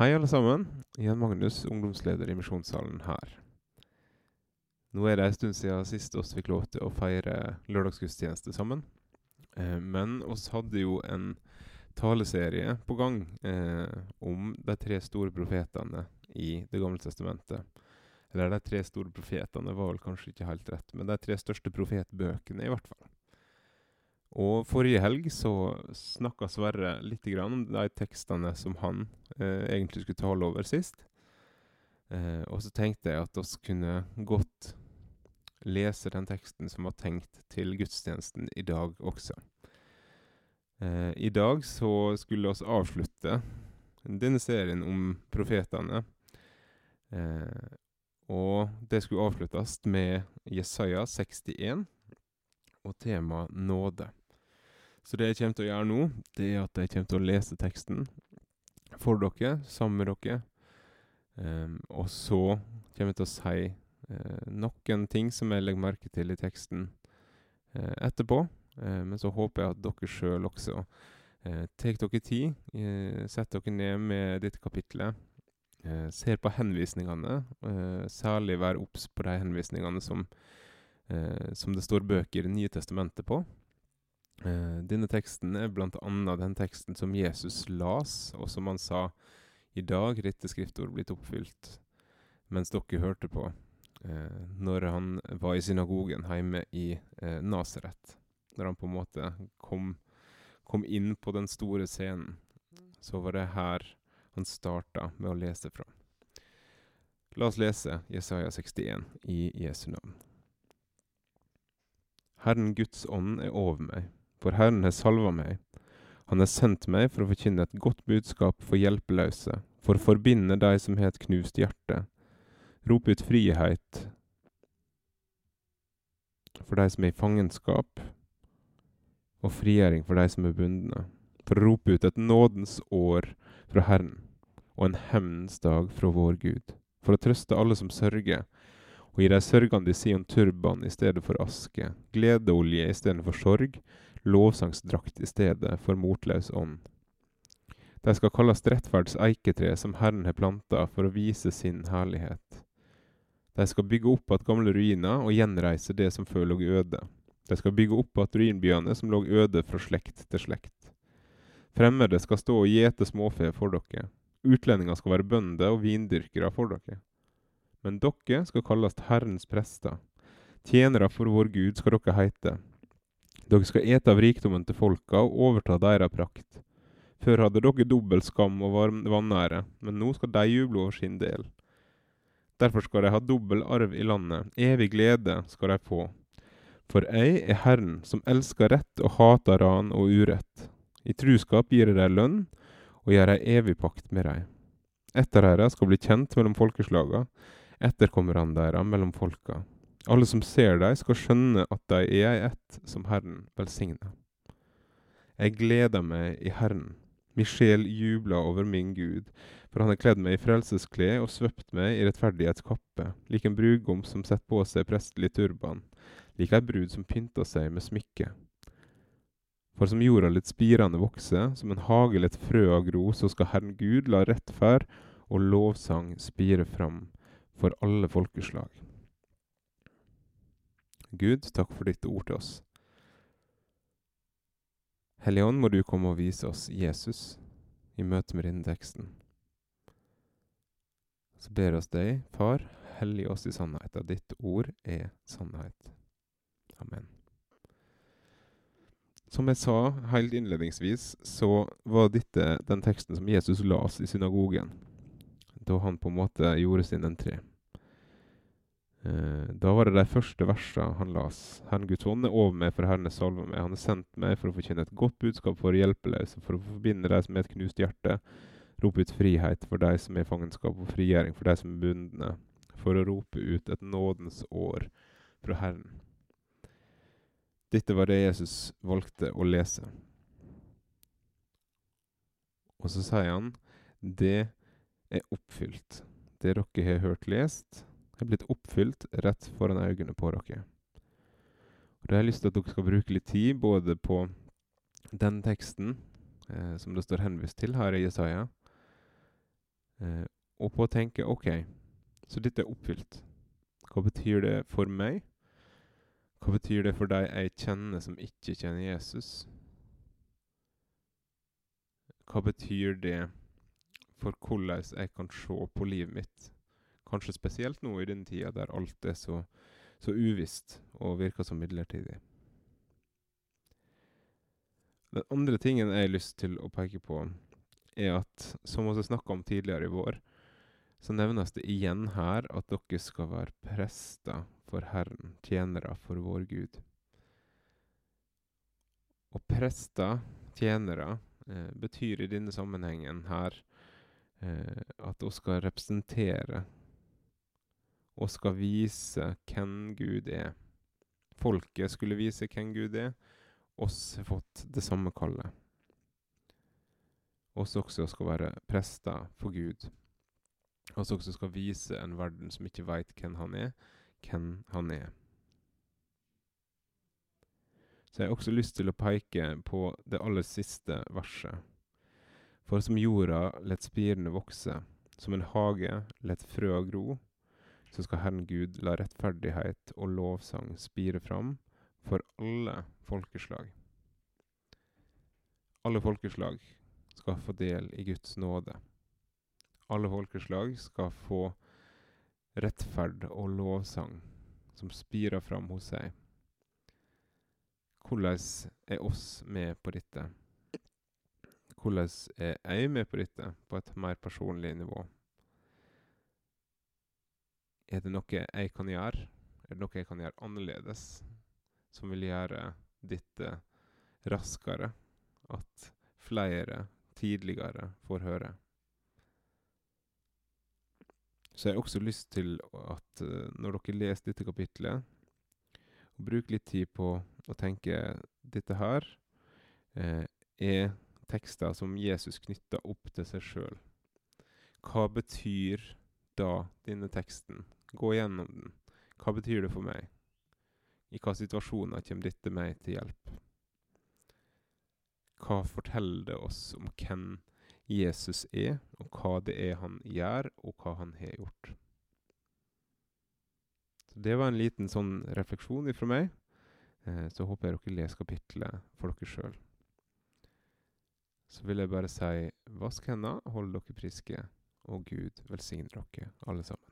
Hei, alle sammen. Jan Magnus, ungdomsleder i Misjonssalen her. Nå er det en stund siden sist oss fikk lov til å feire lørdagsgudstjeneste sammen. Eh, men oss hadde jo en taleserie på gang eh, om de tre store profetene i Det gamle testamentet. Eller de tre store profetene var vel kanskje ikke helt rett, men de tre største profetbøkene, i hvert fall. Og forrige helg så snakka Sverre litt om de tekstene som han eh, egentlig skulle tale over sist. Eh, og så tenkte jeg at vi kunne godt lese den teksten som var tenkt til gudstjenesten i dag også. Eh, I dag så skulle vi avslutte denne serien om profetene. Eh, og det skulle avsluttes med Jesaja 61 og tema nåde. Så det jeg kommer til å gjøre nå, det er at jeg kommer til å lese teksten for dere, sammen med dere. Um, og så kommer jeg til å si uh, noen ting som jeg legger merke til i teksten uh, etterpå. Uh, men så håper jeg at dere sjøl også tar dere tid, setter dere ned med dette kapitlet. ser på henvisningene, særlig vær obs på de henvisningene som, som det står bøker i nye testamentet på. Eh, denne teksten er annet den teksten som Jesus las, og som han sa i dag dette skriftord blitt oppfylt, mens dere hørte på, eh, når han var i synagogen hjemme i eh, Nasaret. Når han på en måte kom, kom, inn på den store scenen, så var det her han starta med å lese fra. La oss lese Jesaja 61 i Jesu navn. Herren Guds ånd er over meg for Herren har salva meg. Han har sendt meg for å forkynne et godt budskap for hjelpeløse, for å forbinde de som har et knust hjerte, Rop ut frihet for de som er i fangenskap, og frigjøring for de som er bundne, for å rope ut et nådens år fra Herren og en hevnens dag fra vår Gud, for å trøste alle som sørger, og gi de sørgende Sion turban i stedet for aske, gledeolje i stedet for sorg, lovsangsdrakt i stedet for motløs ånd. De skal kalles rettferds eiketre som Herren har planta for å vise sin herlighet. De skal bygge opp igjen gamle ruiner og gjenreise det som før lå øde. De skal bygge opp igjen ruinbyene som lå øde fra slekt til slekt. Fremmede skal stå og gjete småfe for dere. Utlendinger skal være bønder og vindyrkere for dere. Men dere skal kalles Herrens prester. Tjenere for vår Gud skal dere heite. Dere skal ete av rikdommen til folka og overta deres prakt. Før hadde dere dobbel skam og vanære, men nå skal de juble over sin del. Derfor skal de ha dobbel arv i landet, evig glede skal de få. For jeg er Herren, som elsker rett og hater ran og urett. I truskap gir jeg dem lønn, og gjør ei evig pakt med dem. dere skal bli kjent mellom folkeslaga, etterkommerne deres mellom folka. Alle som ser deg, skal skjønne at de er ett som Herren velsigner. Jeg gleder meg i Herren. Min sjel jubler over min Gud, for han har kledd meg i frelsesklede og svøpt meg i rettferdighetskappe, lik en brudgom som setter på seg prestelig turban, lik ei brud som pynter seg med smykke. For som jorda litt spirende vokse, som en hage litt av gro, så skal Herren Gud la rettferd og lovsang spire fram for alle folkeslag. Gud, takk for ditt ord til oss. Hellige Ånd, må du komme og vise oss Jesus i møte med denne teksten. Så ber oss deg, Far, hellig oss i sannhet, at ditt ord er sannhet. Amen. Som jeg sa helt innledningsvis, så var dette den teksten som Jesus las i synagogen, da han på en måte gjorde sin entré. Eh, da var det de første versene han las. Herren Guds ånd er over meg, for Herren er salva meg. Han har sendt meg for å forkynne et godt budskap for hjelpeløse, for å forbinde de som er et knust hjerte, rope ut frihet for de som er i fangenskap, og frigjøring for de som er bundne, for å rope ut et nådens år fra Herren. Dette var det Jesus valgte å lese. Og så sier han, det er oppfylt. Det dere har hørt lest, er blitt oppfylt rett foran øynene på dere. Og Da har jeg lyst til at dere skal bruke litt tid både på den teksten eh, som det står henvist til her i Jesaja, Eh, og på å tenke OK, så dette er oppfylt. Hva betyr det for meg? Hva betyr det for de jeg kjenner som ikke kjenner Jesus? Hva betyr det for hvordan jeg kan se på livet mitt? Kanskje spesielt nå i den tida der alt er så, så uvisst og virker så midlertidig. Den andre tingen jeg har lyst til å peke på, er at, som vi snakka om tidligere i vår, så nevnes det igjen her at dere skal være prester for Herren, tjenere for vår Gud. Og prester, tjenere, eh, betyr i denne sammenhengen her eh, at vi skal representere og skal vise hvem Gud er. Folket skulle vise hvem Gud er. Oss har fått det samme kallet. Oss også skal være prester for Gud. Oss også skal vise en verden som ikke veit hvem han er, hvem han er. Så jeg har også lyst til å peke på det aller siste verset. For som jorda lett spirene vokse, som en hage lett frøa gro, så skal Herren Gud la rettferdighet og lovsang spire fram for alle folkeslag. Alle folkeslag skal få del i Guds nåde. Alle folkeslag skal få rettferd og lovsang som spirer fram hos seg. Hvordan er oss med på dette? Hvordan er jeg med på dette på et mer personlig nivå? Er det noe jeg kan gjøre? Er det noe jeg kan gjøre annerledes som vil gjøre dette raskere? At flere tidligere får høre? Så jeg har også lyst til at uh, når dere leser dette kapitlet, bruk litt tid på å tenke dette her eh, er tekster som Jesus knytter opp til seg sjøl. Hva betyr da denne teksten Gå gjennom den. Hva betyr det for meg? I hva situasjoner kommer dette meg til hjelp? Hva forteller det oss om hvem Jesus er, og hva det er han gjør, og hva han har gjort? Så Det var en liten sånn refleksjon fra meg. Eh, så håper jeg dere leser kapittelet for dere sjøl. Så vil jeg bare si vask hendene, hold dere friske, og Gud velsigne dere alle sammen.